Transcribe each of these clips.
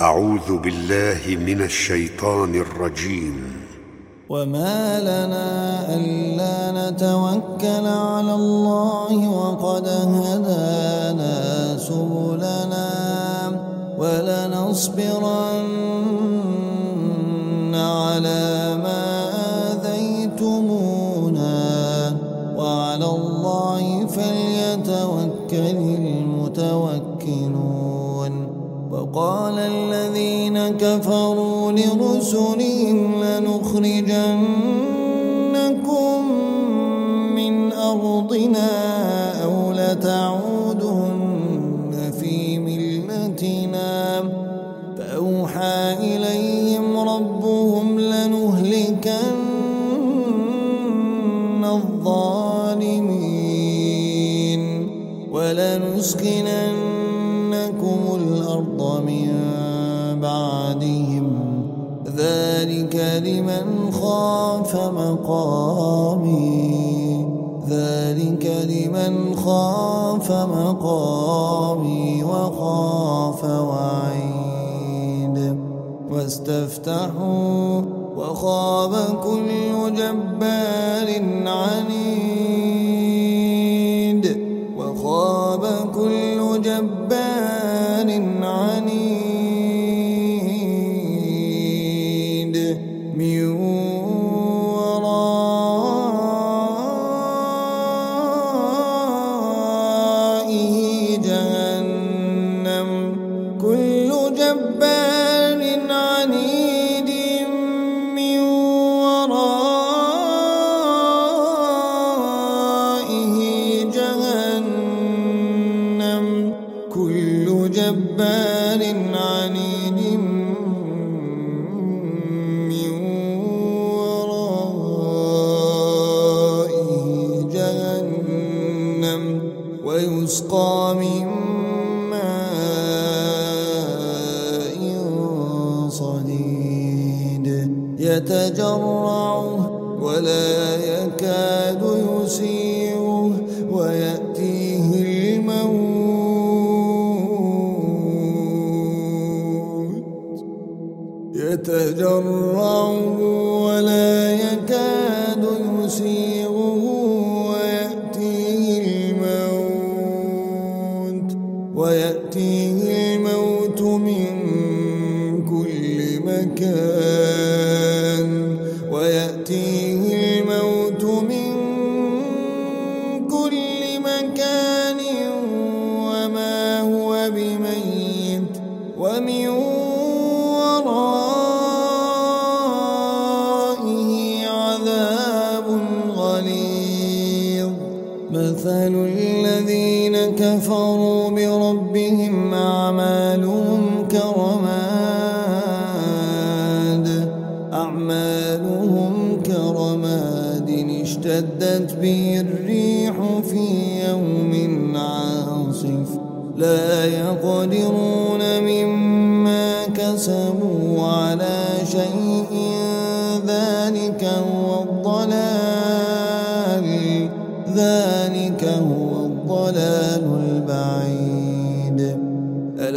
أعوذ بالله من الشيطان الرجيم. وما لنا ألا نتوكل على الله وقد هدانا سبلنا ولنصبرن على وقال الذين كفروا لرسلهم لنخرجنكم خاف مقامي ذلك لمن خاف مقامي وخاف وعيد. واستفتحوا وخاب كل جبار عنيد. ويسقى من ماء صديد. يتجرعه ولا يكاد يسيغه ويأتيه الموت. يتجرعه ويأتيه بربهم أعمالهم كرماد. أعمالهم كرماد اشتدت به الريح في يوم عاصف. لا يقدرون مما كسبوا على شيء ذلك هو الضلال. ذلك هو الضلال البعيد.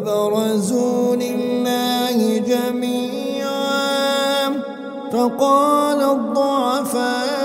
وبرزوا لله جميعا فقال الضعفاء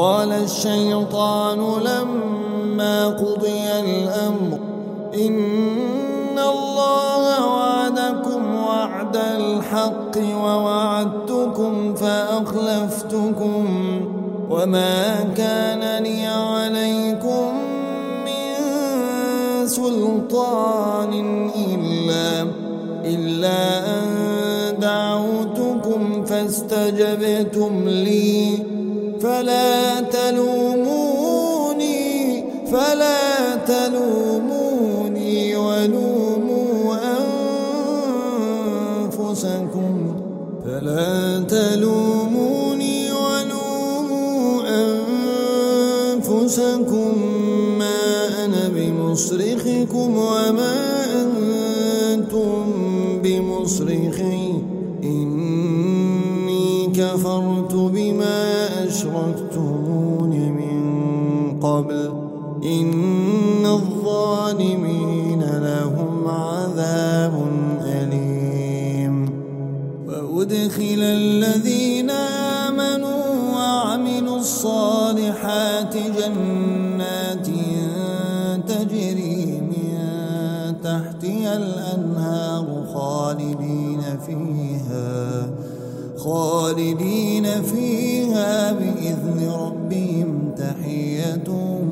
وقال الشيطان لما قضي الأمر إن الله وعدكم وعد الحق ووعدتكم فأخلفتكم وما كان لي عليكم من سلطان إلا إلا أن دعوتكم فاستجبتم لي فلا تلوموني فلا تلوموني ولوموا أنفسكم. فلا تلوموني ولوموا أنفسكم. ما أنا بمصرخكم وما أنتم بمصرخي. قبل إن الظالمين لهم عذاب أليم. وأدخل الذين آمنوا وعملوا الصالحات جنات تجري من تحتها الأنهار خالدين فيها خالدين فيها بإذن ربهم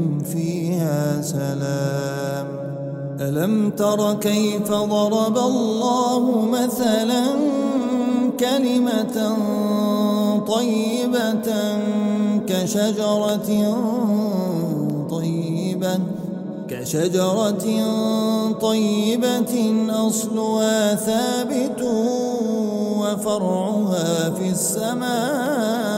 تحيتهم فيها سلام. ألم تر كيف ضرب الله مثلا كلمة طيبة كشجرة طيبة كشجرة طيبة أصلها ثابت وفرعها في السماء.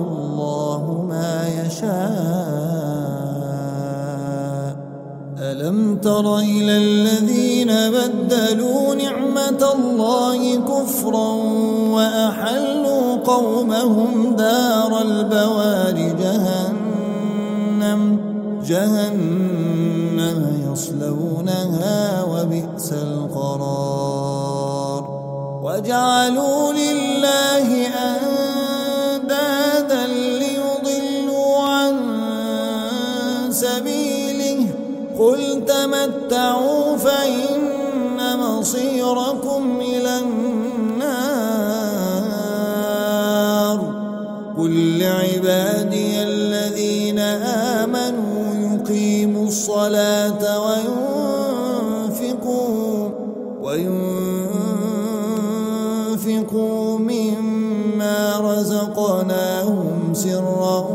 يشاء. ألم تر إلى الذين بدلوا نعمة الله كفرا وأحلوا قومهم دار البوار جهنم. جهنم يصلونها وبئس القرار. وجعلوا لله قل لعبادي الذين آمنوا يقيموا الصلاة وينفقوا وينفقوا مما رزقناهم سرا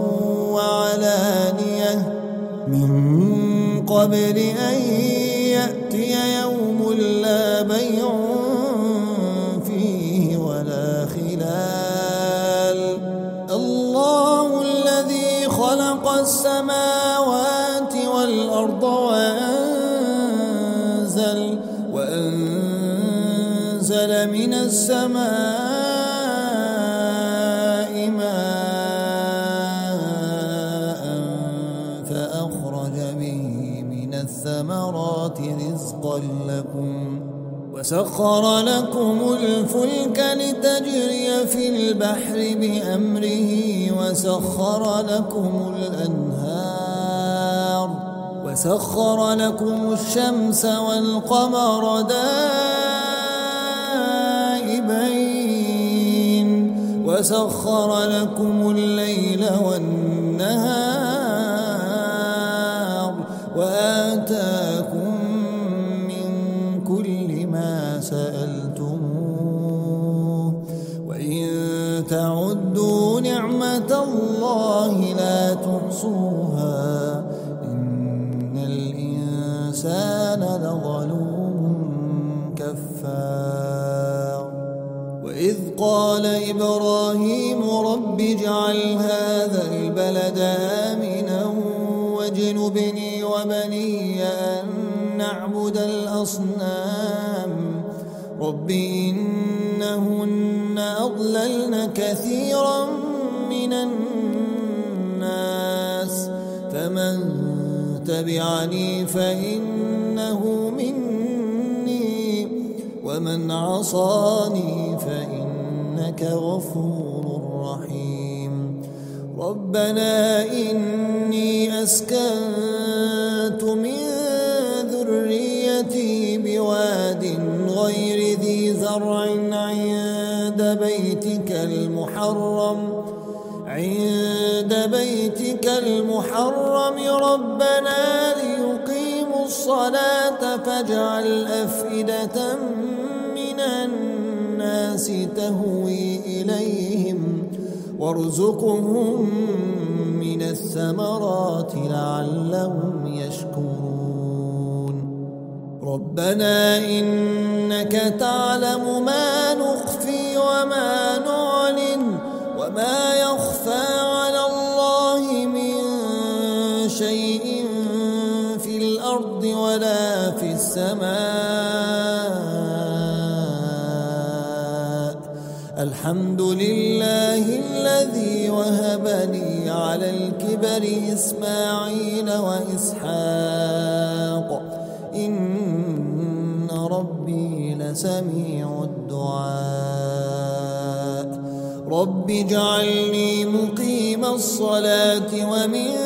وعلانية من قبل خلق السماوات والأرض وأنزل وأنزل من السماء وسخر لكم الفلك لتجري في البحر بأمره وسخر لكم الأنهار وسخر لكم الشمس والقمر دائبين وسخر لكم الليل والنهار وآتاكم الإنسان لظلوم كفار. وإذ قال إبراهيم رب اجعل هذا البلد آمنا واجنبني وبني أن نعبد الأصنام. رب إنهن أضللن كثيرا تبعني فإنه مني ومن عصاني فإنك غفور رحيم. ربنا إني أسكنت من ذريتي بواد غير ذي زرع عند بيتك المحرم. عند بيتك المحرم ربنا ليقيموا الصلاة فاجعل أفئدة من الناس تهوي إليهم وارزقهم من الثمرات لعلهم يشكرون. ربنا إنك تعلم ما نخفي وما نعلن وما يخفى السماء. الحمد لله الذي وهب لي على الكبر إسماعيل وإسحاق. إن ربي لسميع الدعاء. رب اجعلني مقيم الصلاة ومن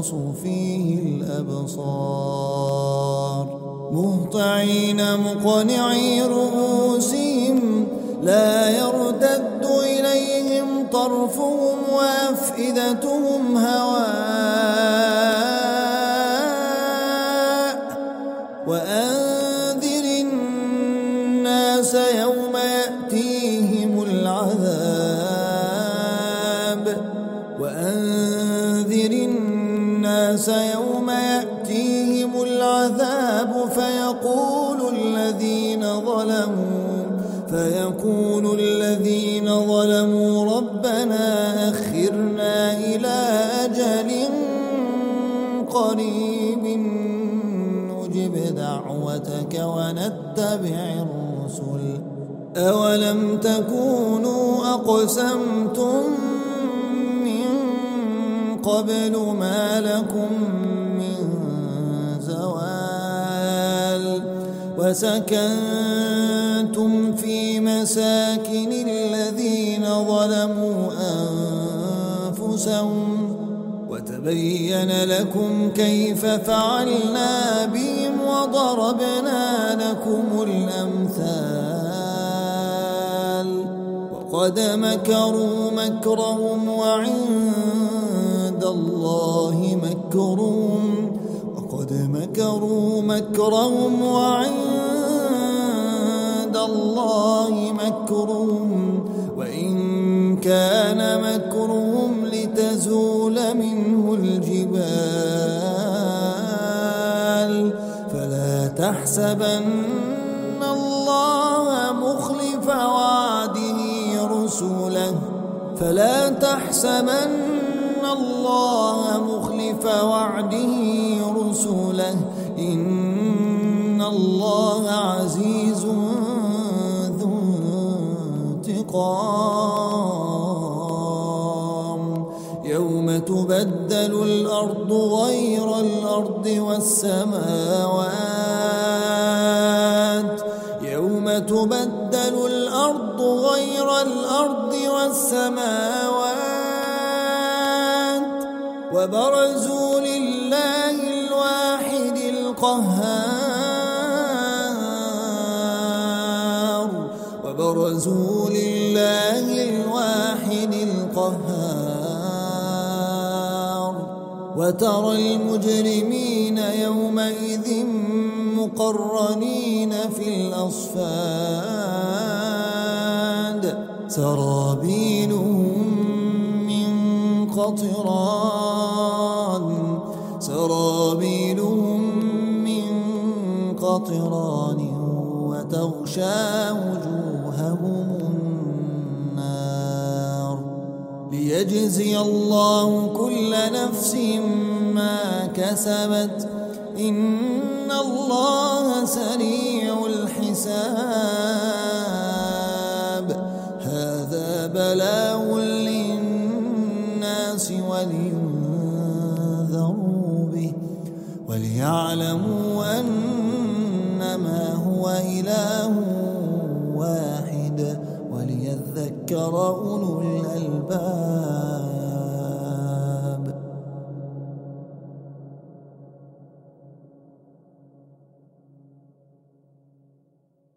تشخص فيه الأبصار. مهطعين مقنعي رؤوسهم لا يرتد إليهم طرفهم وأفئدتهم هواء. الذين ظلموا ربنا أخرنا إلى أجل قريب نجب دعوتك ونتبع الرسل. أولم تكونوا أقسمتم من قبل ما لكم من زوال وسكنتم في مساكن ظلموا أنفسهم وتبين لكم كيف فعلنا بهم وضربنا لكم الأمثال وقد مكروا مكرهم وعند الله مكرهم وقد مكروا مكرهم وعند الله مكرهم وإن كان مكرهم لتزول منه الجبال فلا تحسبن الله مخلف وعده رسله فلا تحسبن الله مخلف وعده انتقام يوم تبدل الأرض غير الأرض والسماوات. يوم تبدل الأرض غير الأرض والسماوات. وبرزوا لله الواحد القهار. وبرزوا لله الواحد القهار. وترى المجرمين يومئذ مقرنين في الأصفاد. سرابيلهم من قطران. سرابيلهم من قطران وتغشى وجوههم ليجزي الله كل نفس ما كسبت إن الله سريع